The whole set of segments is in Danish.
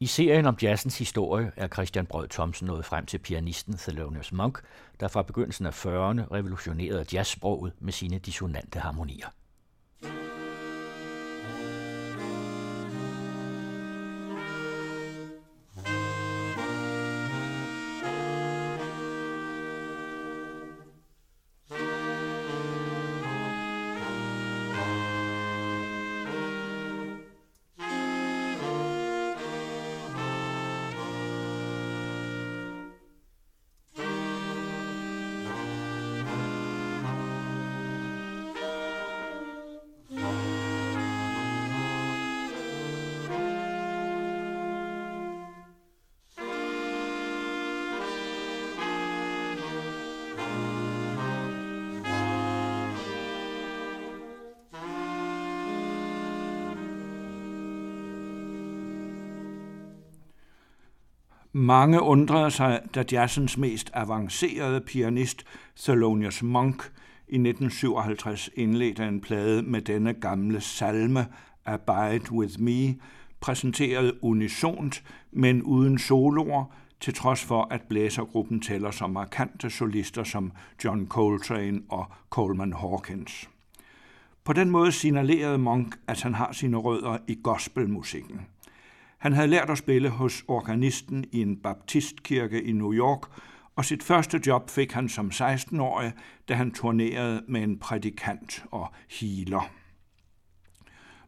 I serien om jazzens historie er Christian Brød Thomsen nået frem til pianisten Thelonious Monk, der fra begyndelsen af 40'erne revolutionerede jazzsproget med sine dissonante harmonier. Mange undrede sig, da jazzens mest avancerede pianist, Thelonious Monk, i 1957 indledte en plade med denne gamle salme, Abide With Me, præsenteret unisont, men uden soloer, til trods for at blæsergruppen tæller som markante solister som John Coltrane og Coleman Hawkins. På den måde signalerede Monk, at han har sine rødder i gospelmusikken. Han havde lært at spille hos organisten i en baptistkirke i New York, og sit første job fik han som 16-årig, da han turnerede med en prædikant og healer.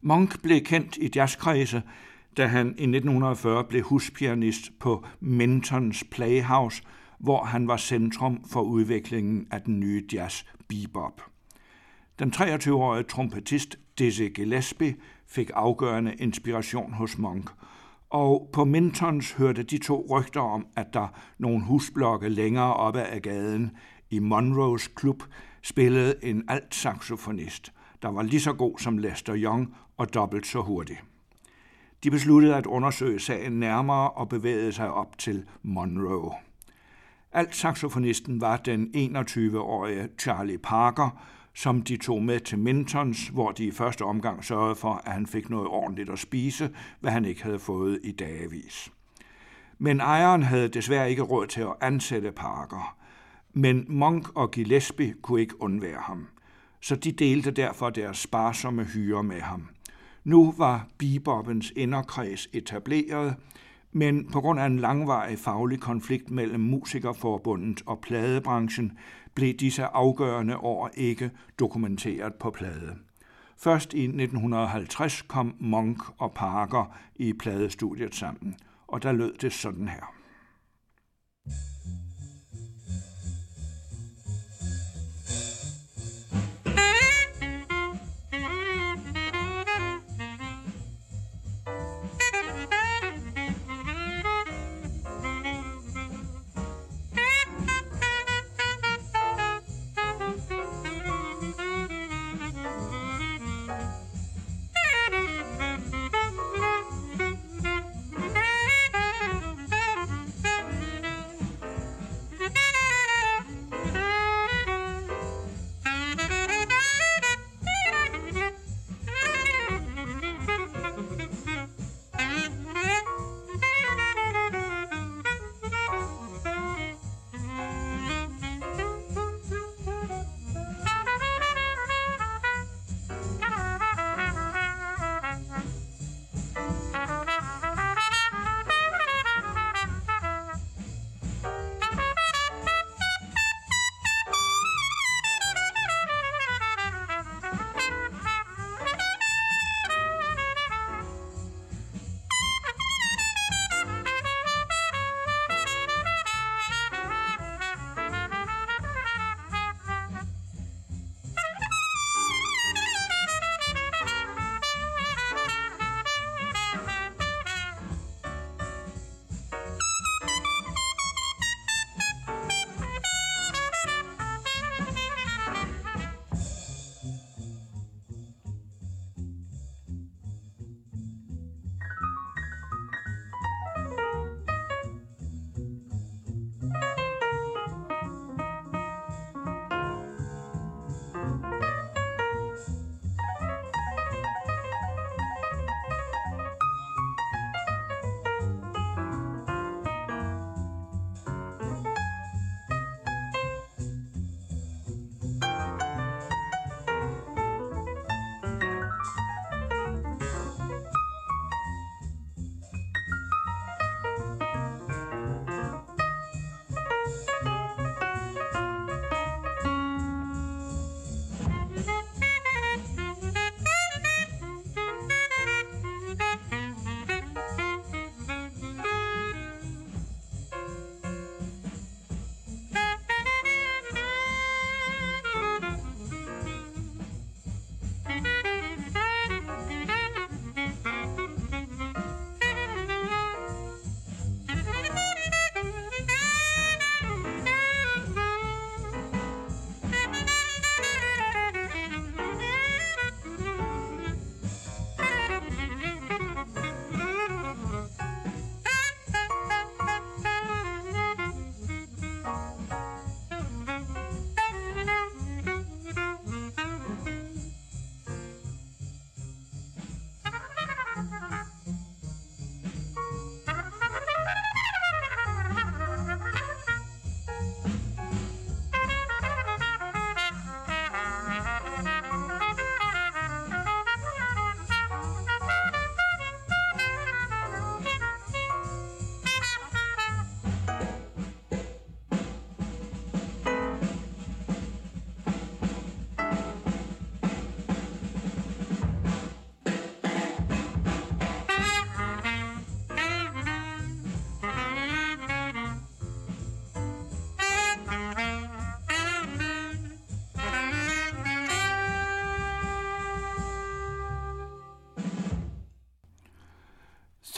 Monk blev kendt i jazzkredse, da han i 1940 blev huspianist på Mentons Playhouse, hvor han var centrum for udviklingen af den nye jazz bebop. Den 23-årige trompetist Dizzy Gillespie fik afgørende inspiration hos Monk – og på Mintons hørte de to rygter om, at der nogle husblokke længere oppe af gaden i Monroes klub spillede en alt saxofonist, der var lige så god som Lester Young og dobbelt så hurtig. De besluttede at undersøge sagen nærmere og bevægede sig op til Monroe. Alt saxofonisten var den 21-årige Charlie Parker, som de tog med til Mintons, hvor de i første omgang sørgede for, at han fik noget ordentligt at spise, hvad han ikke havde fået i dagevis. Men ejeren havde desværre ikke råd til at ansætte Parker. Men Monk og Gillespie kunne ikke undvære ham, så de delte derfor deres sparsomme hyre med ham. Nu var beboppens inderkreds etableret, men på grund af en langvarig faglig konflikt mellem Musikerforbundet og pladebranchen blev disse afgørende år ikke dokumenteret på plade. Først i 1950 kom Monk og Parker i pladestudiet sammen, og der lød det sådan her.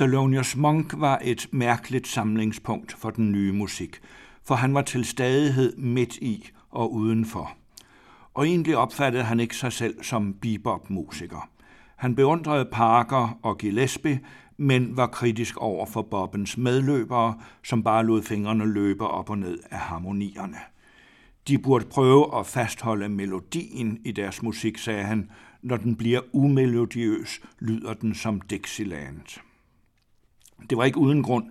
Thelonious Monk var et mærkeligt samlingspunkt for den nye musik, for han var til stadighed midt i og udenfor. Og egentlig opfattede han ikke sig selv som bebop-musiker. Han beundrede Parker og Gillespie, men var kritisk over for Bobbens medløbere, som bare lod fingrene løbe op og ned af harmonierne. De burde prøve at fastholde melodien i deres musik, sagde han. Når den bliver umelodiøs, lyder den som Dixieland. Det var ikke uden grund,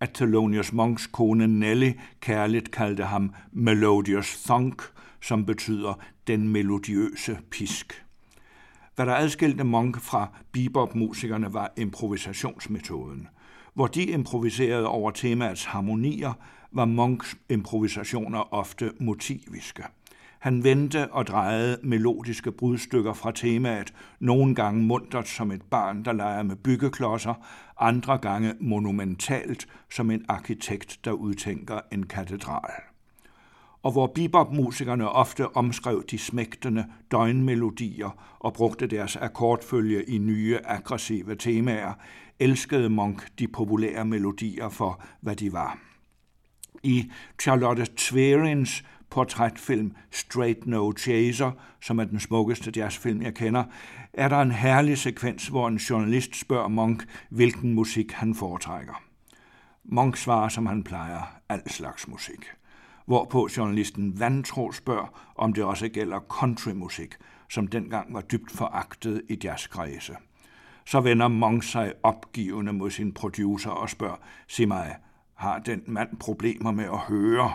at Thelonious Monks kone Nelly kærligt kaldte ham Melodious Thunk, som betyder den melodiøse pisk. Hvad der adskilte Monk fra bebop-musikerne var improvisationsmetoden. Hvor de improviserede over temaets harmonier, var Monks improvisationer ofte motiviske. Han vendte og drejede melodiske brudstykker fra temaet, nogle gange muntert som et barn, der leger med byggeklodser, andre gange monumentalt som en arkitekt, der udtænker en katedral. Og hvor bebop-musikerne ofte omskrev de smægtende døgnmelodier og brugte deres akkordfølge i nye, aggressive temaer, elskede Monk de populære melodier for, hvad de var. I Charlotte Tverins portrætfilm Straight No Chaser, som er den smukkeste jazzfilm, jeg kender, er der en herlig sekvens, hvor en journalist spørger Monk, hvilken musik han foretrækker. Monk svarer, som han plejer, al slags musik. Hvorpå journalisten vantro spørger, om det også gælder countrymusik, som dengang var dybt foragtet i jazzkredse. Så vender Monk sig opgivende mod sin producer og spørger, sig mig, har den mand problemer med at høre?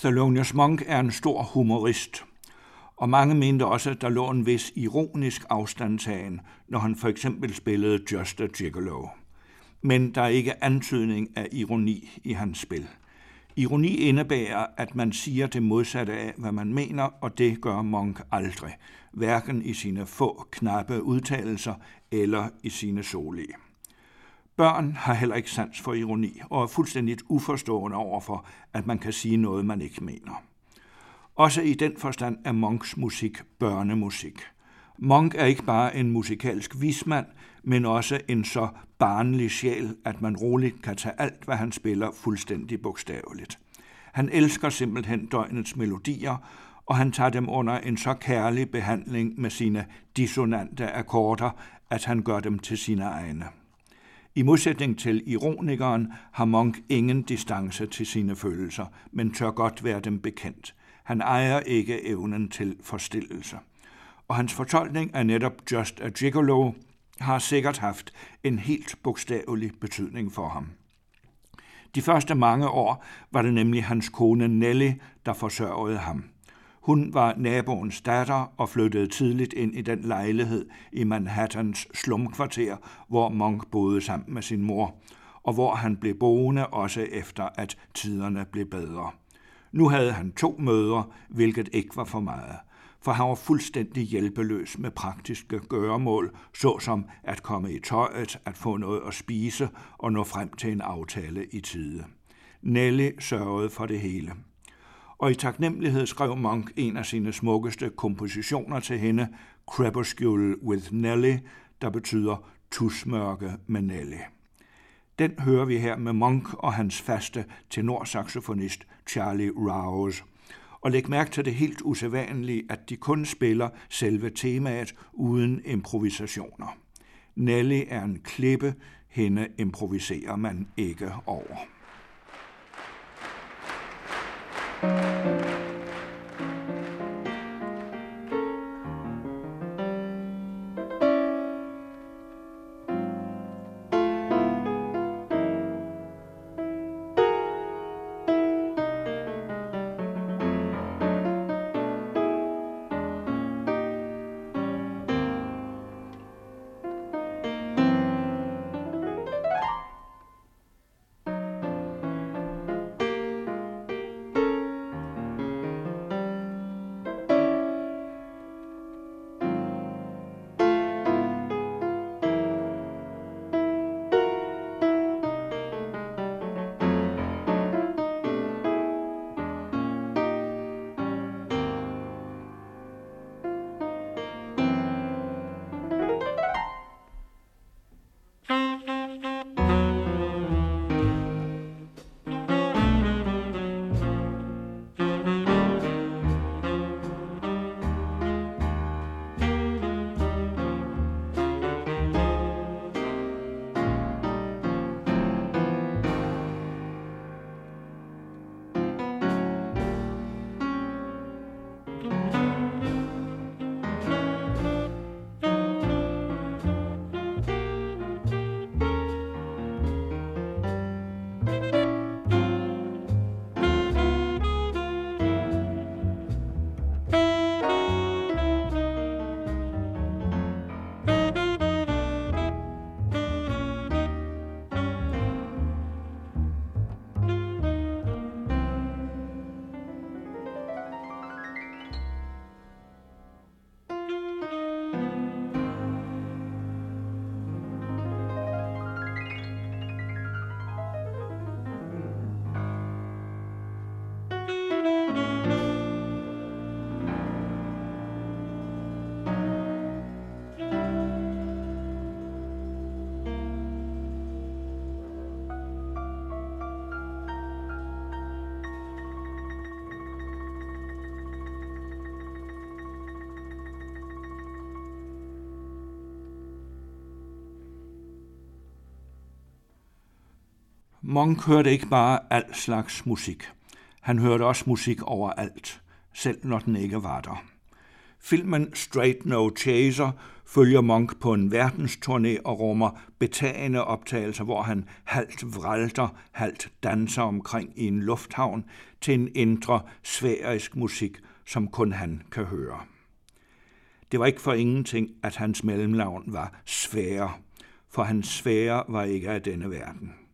Thelonious Monk er en stor humorist, og mange mente også, at der lå en vis ironisk afstandtagen, når han for eksempel spillede Just a Gigolo. men der er ikke antydning af ironi i hans spil. Ironi indebærer, at man siger det modsatte af, hvad man mener, og det gør Monk aldrig, hverken i sine få knappe udtalelser eller i sine solige. Børn har heller ikke sans for ironi og er fuldstændigt uforstående overfor, at man kan sige noget, man ikke mener. Også i den forstand er Monks musik børnemusik. Monk er ikke bare en musikalsk vismand, men også en så barnlig sjæl, at man roligt kan tage alt, hvad han spiller, fuldstændig bogstaveligt. Han elsker simpelthen døgnets melodier, og han tager dem under en så kærlig behandling med sine dissonante akkorder, at han gør dem til sine egne. I modsætning til ironikeren har Monk ingen distance til sine følelser, men tør godt være dem bekendt. Han ejer ikke evnen til forstillelse. Og hans fortolkning af netop Just a Gigolo har sikkert haft en helt bogstavelig betydning for ham. De første mange år var det nemlig hans kone Nelly, der forsørgede ham. Hun var naboens datter og flyttede tidligt ind i den lejlighed i Manhattans slumkvarter, hvor Monk boede sammen med sin mor, og hvor han blev boende også efter, at tiderne blev bedre. Nu havde han to mødre, hvilket ikke var for meget for han var fuldstændig hjælpeløs med praktiske gøremål, såsom at komme i tøjet, at få noget at spise og nå frem til en aftale i tide. Nelly sørgede for det hele. Og i taknemmelighed skrev Monk en af sine smukkeste kompositioner til hende, Crepuscule with Nelly, der betyder tusmørke med Nelly. Den hører vi her med Monk og hans faste tenorsaxofonist Charlie Rouse – og læg mærke til det helt usædvanlige, at de kun spiller selve temaet uden improvisationer. Nelly er en klippe, hende improviserer man ikke over. Thank you Monk hørte ikke bare al slags musik. Han hørte også musik overalt, selv når den ikke var der. Filmen Straight No Chaser følger Monk på en verdensturné og rummer betagende optagelser, hvor han halvt vralter, halvt danser omkring i en lufthavn til en indre sværisk musik, som kun han kan høre. Det var ikke for ingenting, at hans mellemnavn var Svære for hans svære var ikke af denne verden.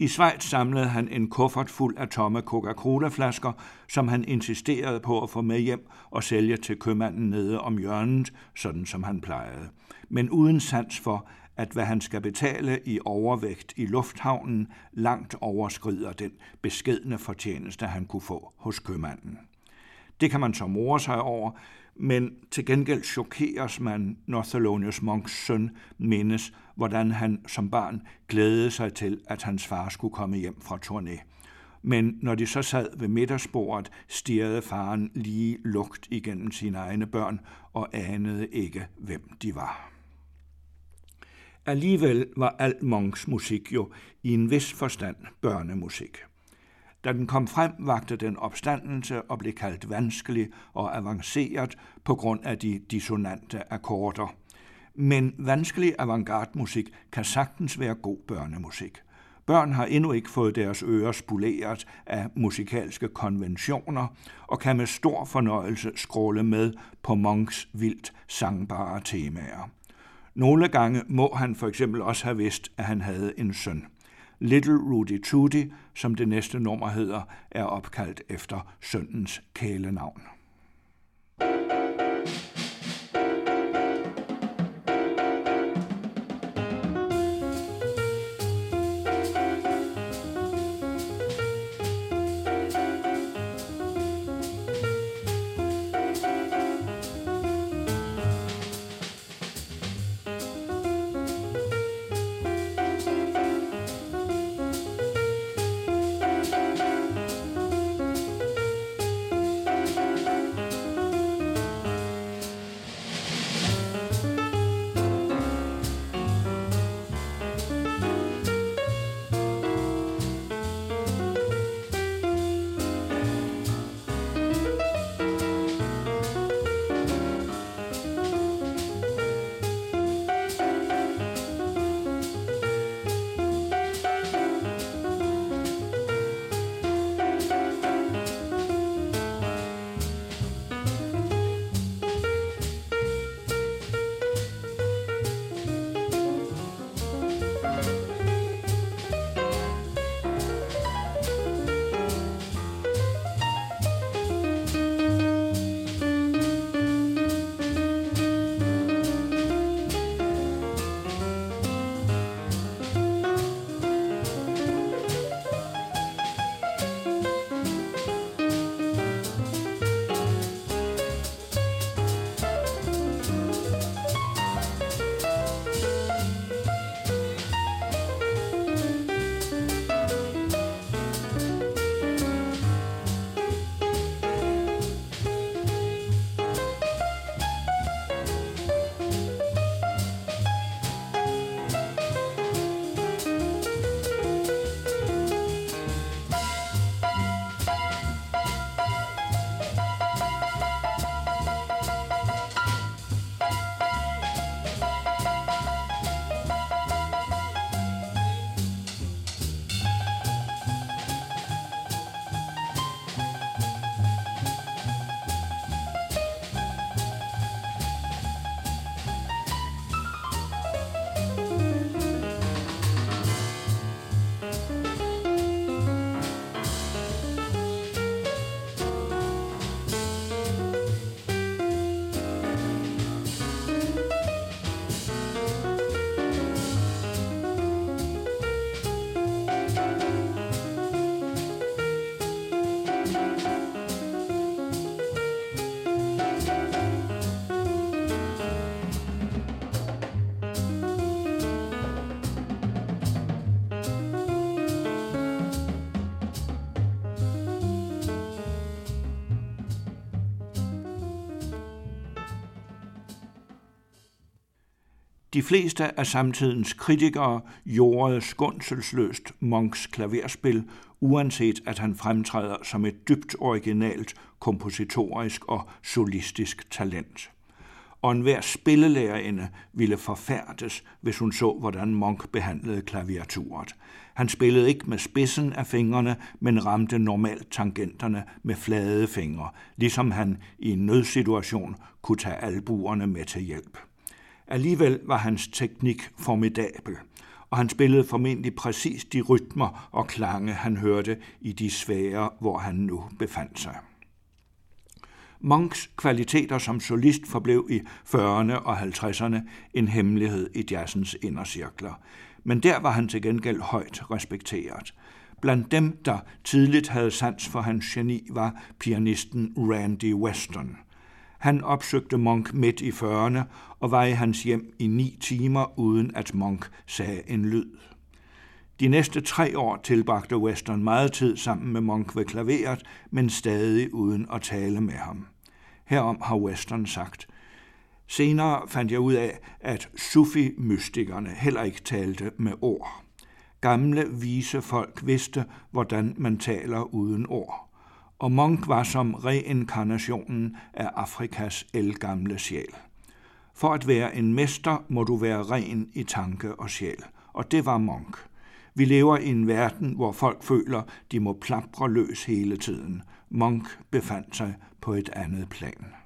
I Schweiz samlede han en kuffert fuld af tomme Coca-Cola-flasker, som han insisterede på at få med hjem og sælge til købmanden nede om hjørnet, sådan som han plejede. Men uden sans for, at hvad han skal betale i overvægt i lufthavnen langt overskrider den beskedne fortjeneste, han kunne få hos købmanden. Det kan man så more sig over, men til gengæld chokeres man, når Thelonious Monks søn mindes, hvordan han som barn glædede sig til, at hans far skulle komme hjem fra turné. Men når de så sad ved middagsbordet, stirrede faren lige lugt igennem sine egne børn og anede ikke, hvem de var. Alligevel var alt Monks musik jo i en vis forstand børnemusik. Da den kom frem, vagte den opstandelse og blev kaldt vanskelig og avanceret på grund af de dissonante akkorder. Men vanskelig avantgarde-musik kan sagtens være god børnemusik. Børn har endnu ikke fået deres ører spoleret af musikalske konventioner og kan med stor fornøjelse skråle med på Monks vildt sangbare temaer. Nogle gange må han for eksempel også have vidst, at han havde en søn. Little Rudy Tooty, som det næste nummer hedder, er opkaldt efter søndens kælenavn. De fleste af samtidens kritikere jordede skundselsløst Monks klaverspil, uanset at han fremtræder som et dybt originalt kompositorisk og solistisk talent. Og enhver spillelærerinde ville forfærdes, hvis hun så, hvordan Monk behandlede klaviaturet. Han spillede ikke med spidsen af fingrene, men ramte normalt tangenterne med flade fingre, ligesom han i en nødsituation kunne tage albuerne med til hjælp. Alligevel var hans teknik formidabel, og han spillede formentlig præcis de rytmer og klange, han hørte i de svære, hvor han nu befandt sig. Monks kvaliteter som solist forblev i 40'erne og 50'erne en hemmelighed i jazzens indercirkler, men der var han til gengæld højt respekteret. Blandt dem, der tidligt havde sans for hans geni, var pianisten Randy Weston. Han opsøgte Monk midt i 40'erne og var i hans hjem i ni timer, uden at Monk sagde en lyd. De næste tre år tilbragte Western meget tid sammen med Monk ved klaveret, men stadig uden at tale med ham. Herom har Western sagt, Senere fandt jeg ud af, at Sufi-mystikerne heller ikke talte med ord. Gamle, vise folk vidste, hvordan man taler uden ord. Og Monk var som reinkarnationen af Afrikas elgamle sjæl. For at være en mester må du være ren i tanke og sjæl, og det var Monk. Vi lever i en verden, hvor folk føler, de må plapre løs hele tiden. Monk befandt sig på et andet plan.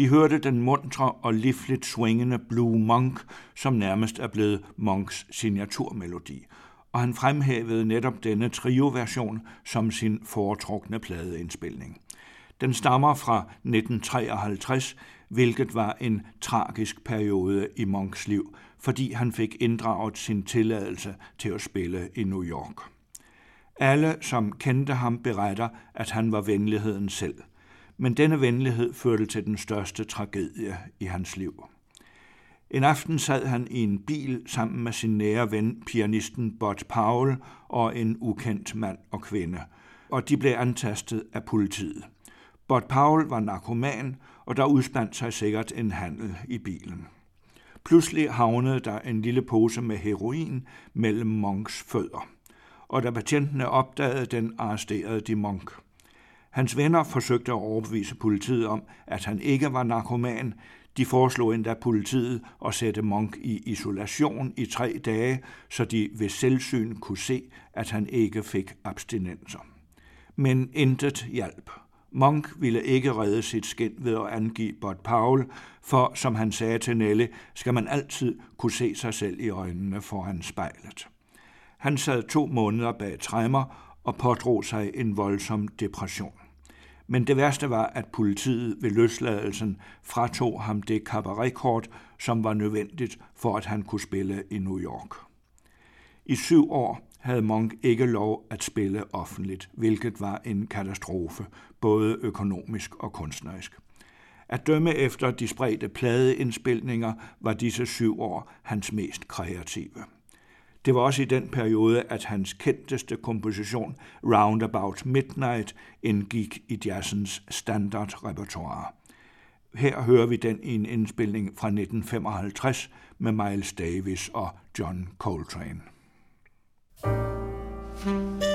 Vi hørte den muntre og livligt swingende Blue Monk, som nærmest er blevet Monks signaturmelodi, og han fremhævede netop denne trio-version som sin foretrukne pladeindspilning. Den stammer fra 1953, hvilket var en tragisk periode i Monks liv, fordi han fik inddraget sin tilladelse til at spille i New York. Alle, som kendte ham, beretter, at han var venligheden selv. Men denne venlighed førte til den største tragedie i hans liv. En aften sad han i en bil sammen med sin nære ven, pianisten Bot Powell og en ukendt mand og kvinde, og de blev antastet af politiet. Bot Powell var narkoman, og der udspandt sig sikkert en handel i bilen. Pludselig havnede der en lille pose med heroin mellem Monks fødder, og da betjentene opdagede den, arresterede de Monk. Hans venner forsøgte at overbevise politiet om, at han ikke var narkoman. De foreslog endda politiet at sætte Monk i isolation i tre dage, så de ved selvsyn kunne se, at han ikke fik abstinenser. Men intet hjalp. Monk ville ikke redde sit skin ved at angive Bot Paul, for som han sagde til Nelle, skal man altid kunne se sig selv i øjnene foran spejlet. Han sad to måneder bag træmmer og pådrog sig en voldsom depression. Men det værste var, at politiet ved løsladelsen fratog ham det kabaretkort, som var nødvendigt for, at han kunne spille i New York. I syv år havde Monk ikke lov at spille offentligt, hvilket var en katastrofe, både økonomisk og kunstnerisk. At dømme efter de spredte pladeindspilninger var disse syv år hans mest kreative. Det var også i den periode, at hans kendteste komposition, Roundabout Midnight, indgik i jazzens standardrepertoire. Her hører vi den i en indspilning fra 1955 med Miles Davis og John Coltrane. thank you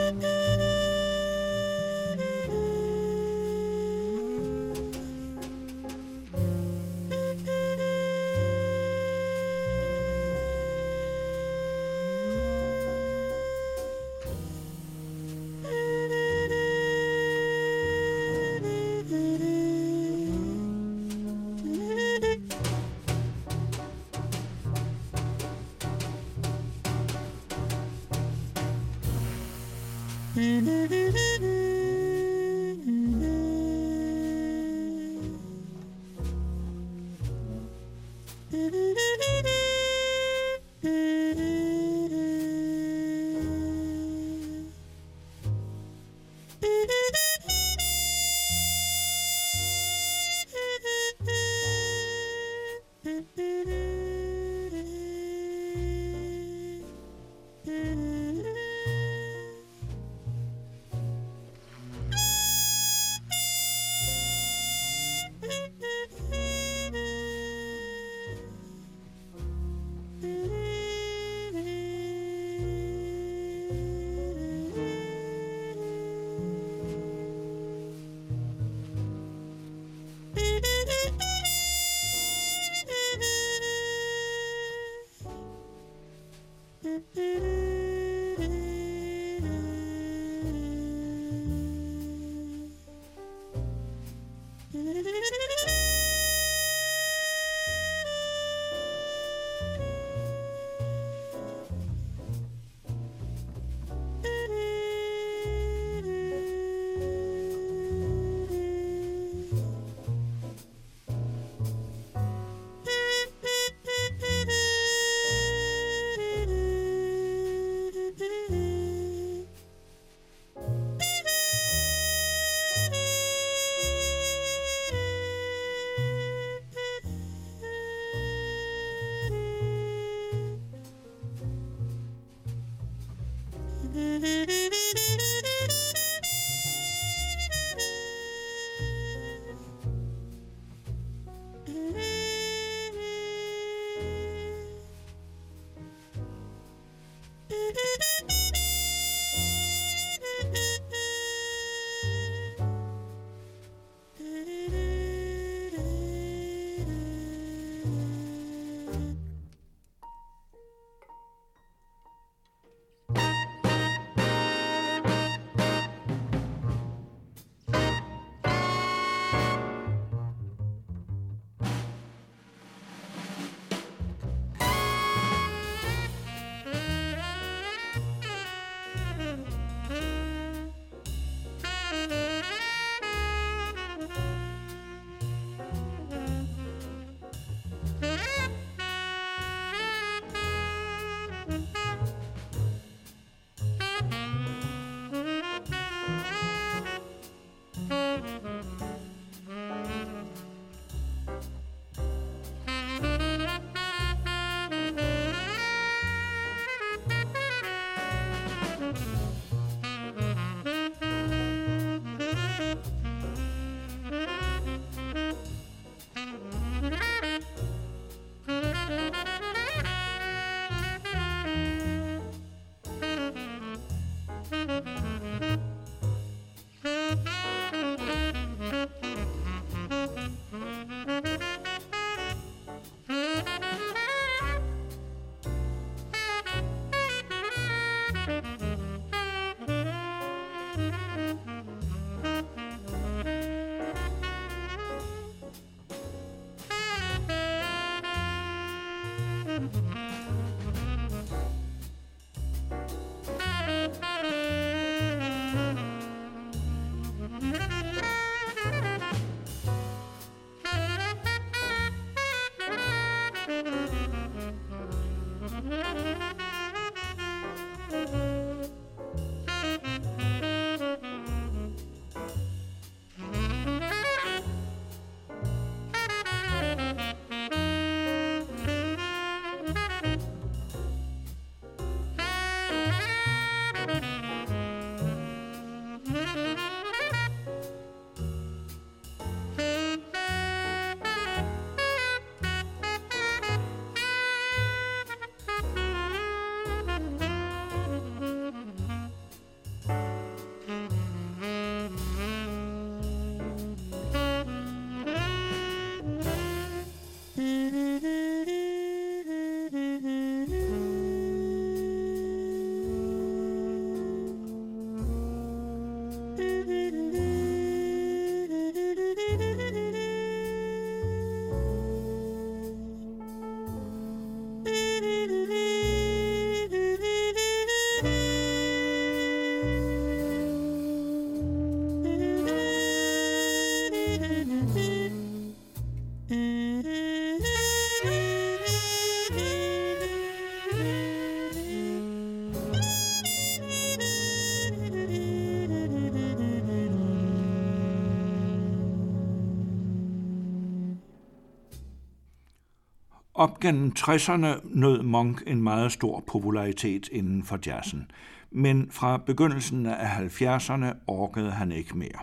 Op gennem 60'erne nød Monk en meget stor popularitet inden for jazzen, men fra begyndelsen af 70'erne orkede han ikke mere.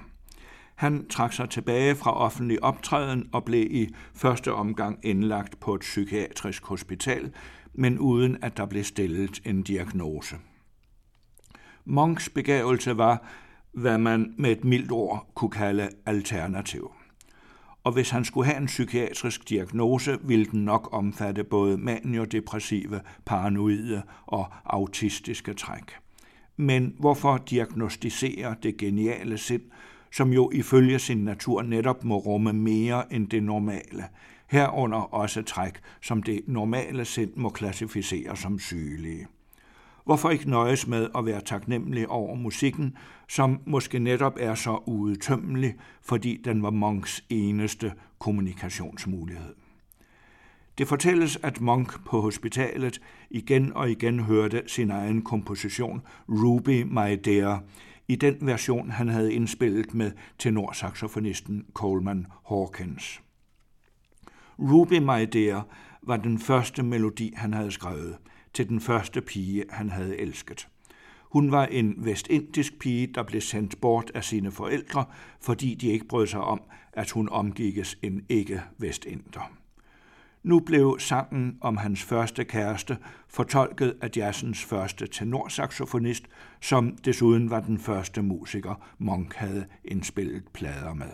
Han trak sig tilbage fra offentlig optræden og blev i første omgang indlagt på et psykiatrisk hospital, men uden at der blev stillet en diagnose. Monks begavelse var, hvad man med et mildt ord kunne kalde alternativ. Og hvis han skulle have en psykiatrisk diagnose, ville den nok omfatte både maniodepressive, paranoide og autistiske træk. Men hvorfor diagnostisere det geniale sind, som jo ifølge sin natur netop må rumme mere end det normale, herunder også træk, som det normale sind må klassificere som sygelige. Hvorfor ikke nøjes med at være taknemmelig over musikken, som måske netop er så udtømmelig, fordi den var Monks eneste kommunikationsmulighed? Det fortælles, at Monk på hospitalet igen og igen hørte sin egen komposition Ruby My Dear, i den version, han havde indspillet med tenorsaxofonisten Coleman Hawkins. Ruby My Dear var den første melodi, han havde skrevet – til den første pige, han havde elsket. Hun var en vestindisk pige, der blev sendt bort af sine forældre, fordi de ikke brød sig om, at hun omgikkes en ikke-vestinder. Nu blev sangen om hans første kæreste fortolket af jazzens første tenorsaxofonist, som desuden var den første musiker, Monk havde indspillet plader med.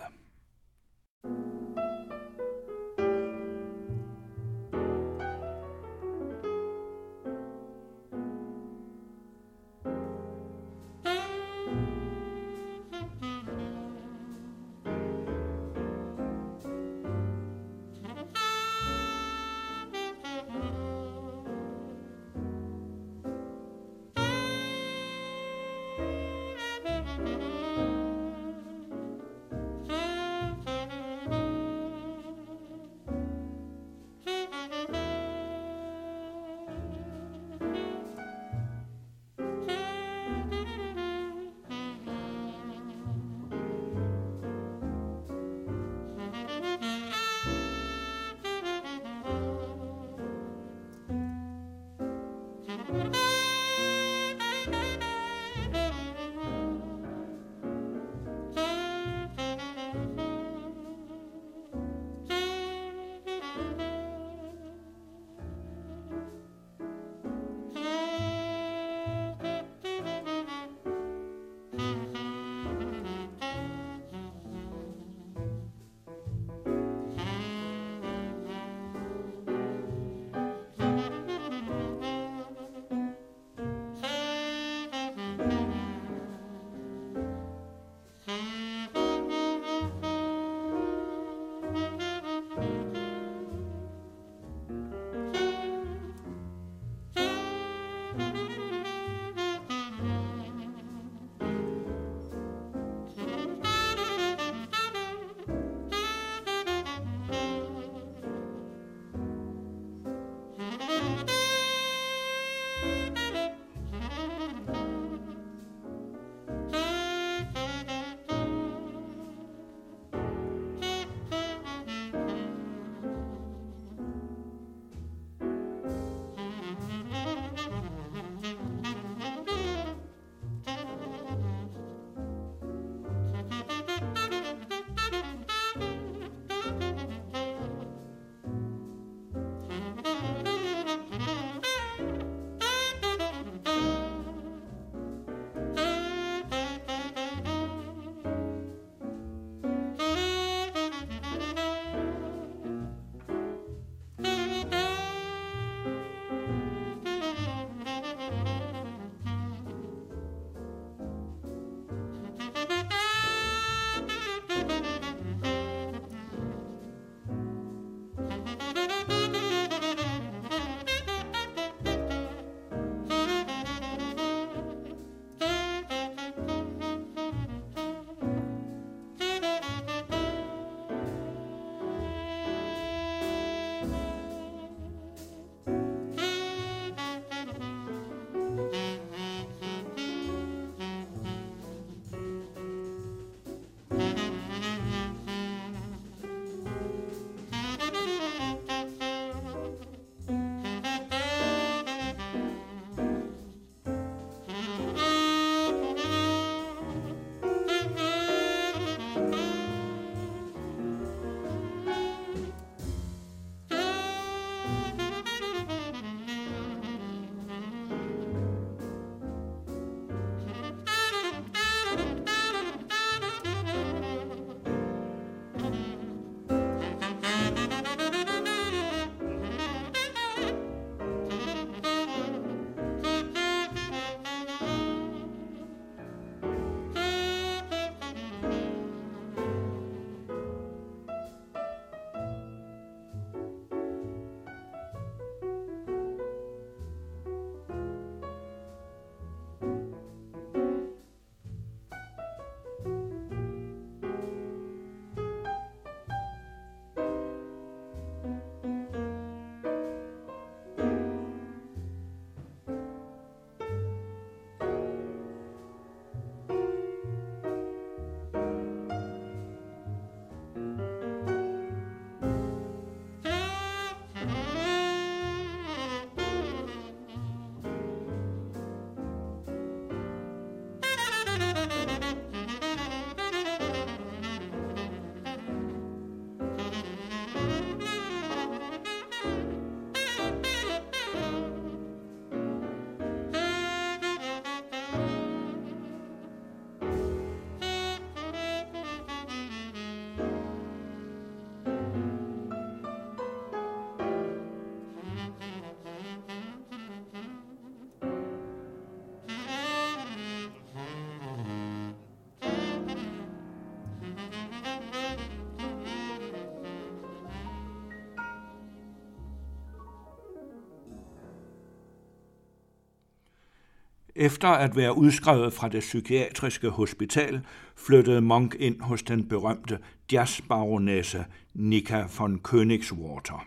Efter at være udskrevet fra det psykiatriske hospital, flyttede Monk ind hos den berømte jazzbaronesse Nika von Königswater.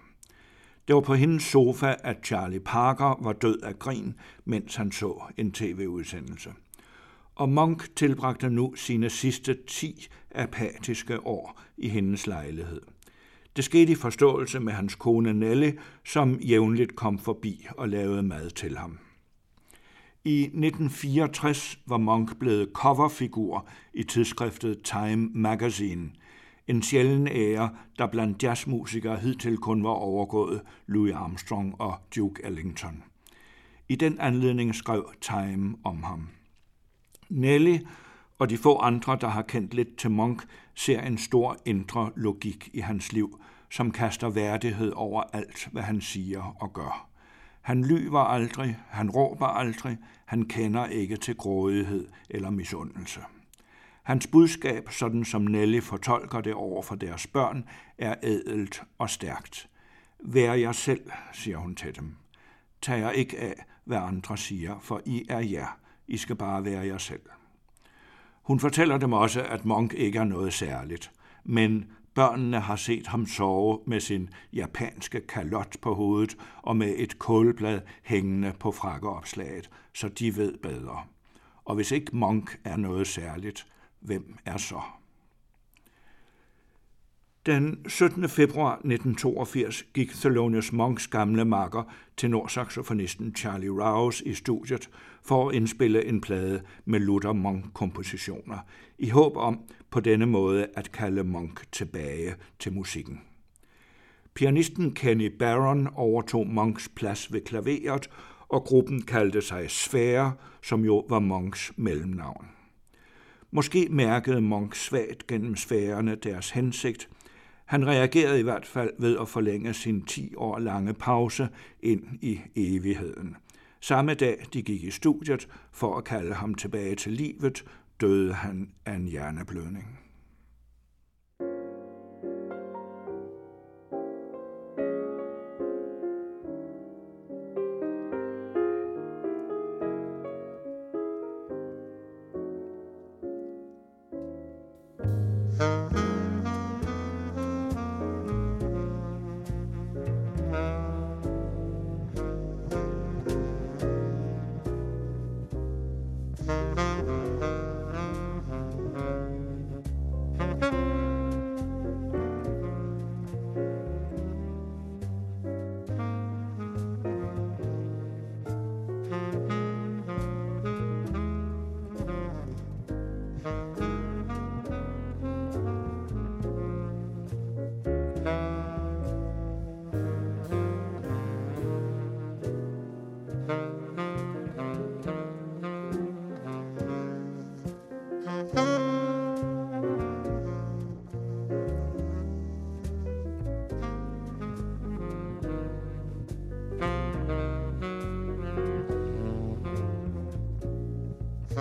Det var på hendes sofa, at Charlie Parker var død af grin, mens han så en tv-udsendelse. Og Monk tilbragte nu sine sidste ti apatiske år i hendes lejlighed. Det skete i forståelse med hans kone Nelly, som jævnligt kom forbi og lavede mad til ham. I 1964 var Monk blevet coverfigur i tidsskriftet Time Magazine, en sjælden ære, der blandt jazzmusikere hidtil kun var overgået Louis Armstrong og Duke Ellington. I den anledning skrev Time om ham. Nelly og de få andre, der har kendt lidt til Monk, ser en stor indre logik i hans liv, som kaster værdighed over alt, hvad han siger og gør. Han lyver aldrig, han råber aldrig, han kender ikke til grådighed eller misundelse. Hans budskab, sådan som Nelly fortolker det over for deres børn, er ædelt og stærkt. Vær jer selv, siger hun til dem. Tag jer ikke af, hvad andre siger, for I er jer. I skal bare være jer selv. Hun fortæller dem også, at Monk ikke er noget særligt, men børnene har set ham sove med sin japanske kalot på hovedet og med et kålblad hængende på frakkeopslaget, så de ved bedre. Og hvis ikke Monk er noget særligt, hvem er så? Den 17. februar 1982 gik Thelonious Monks gamle makker til nordsaxofonisten Charlie Rouse i studiet for at indspille en plade med Luther Monk-kompositioner, i håb om på denne måde at kalde Monk tilbage til musikken. Pianisten Kenny Barron overtog Monks plads ved klaveret, og gruppen kaldte sig Sfære, som jo var Monks mellemnavn. Måske mærkede Monk svagt gennem sfærerne deres hensigt. Han reagerede i hvert fald ved at forlænge sin 10 år lange pause ind i evigheden. Samme dag de gik i studiet for at kalde ham tilbage til livet, døde han af en hjerneblødning.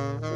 Mm-hmm.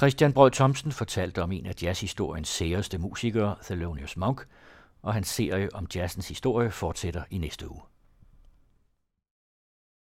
Christian Brød Thomsen fortalte om en af jazzhistoriens særeste musikere, Thelonious Monk, og hans serie om jazzens historie fortsætter i næste uge.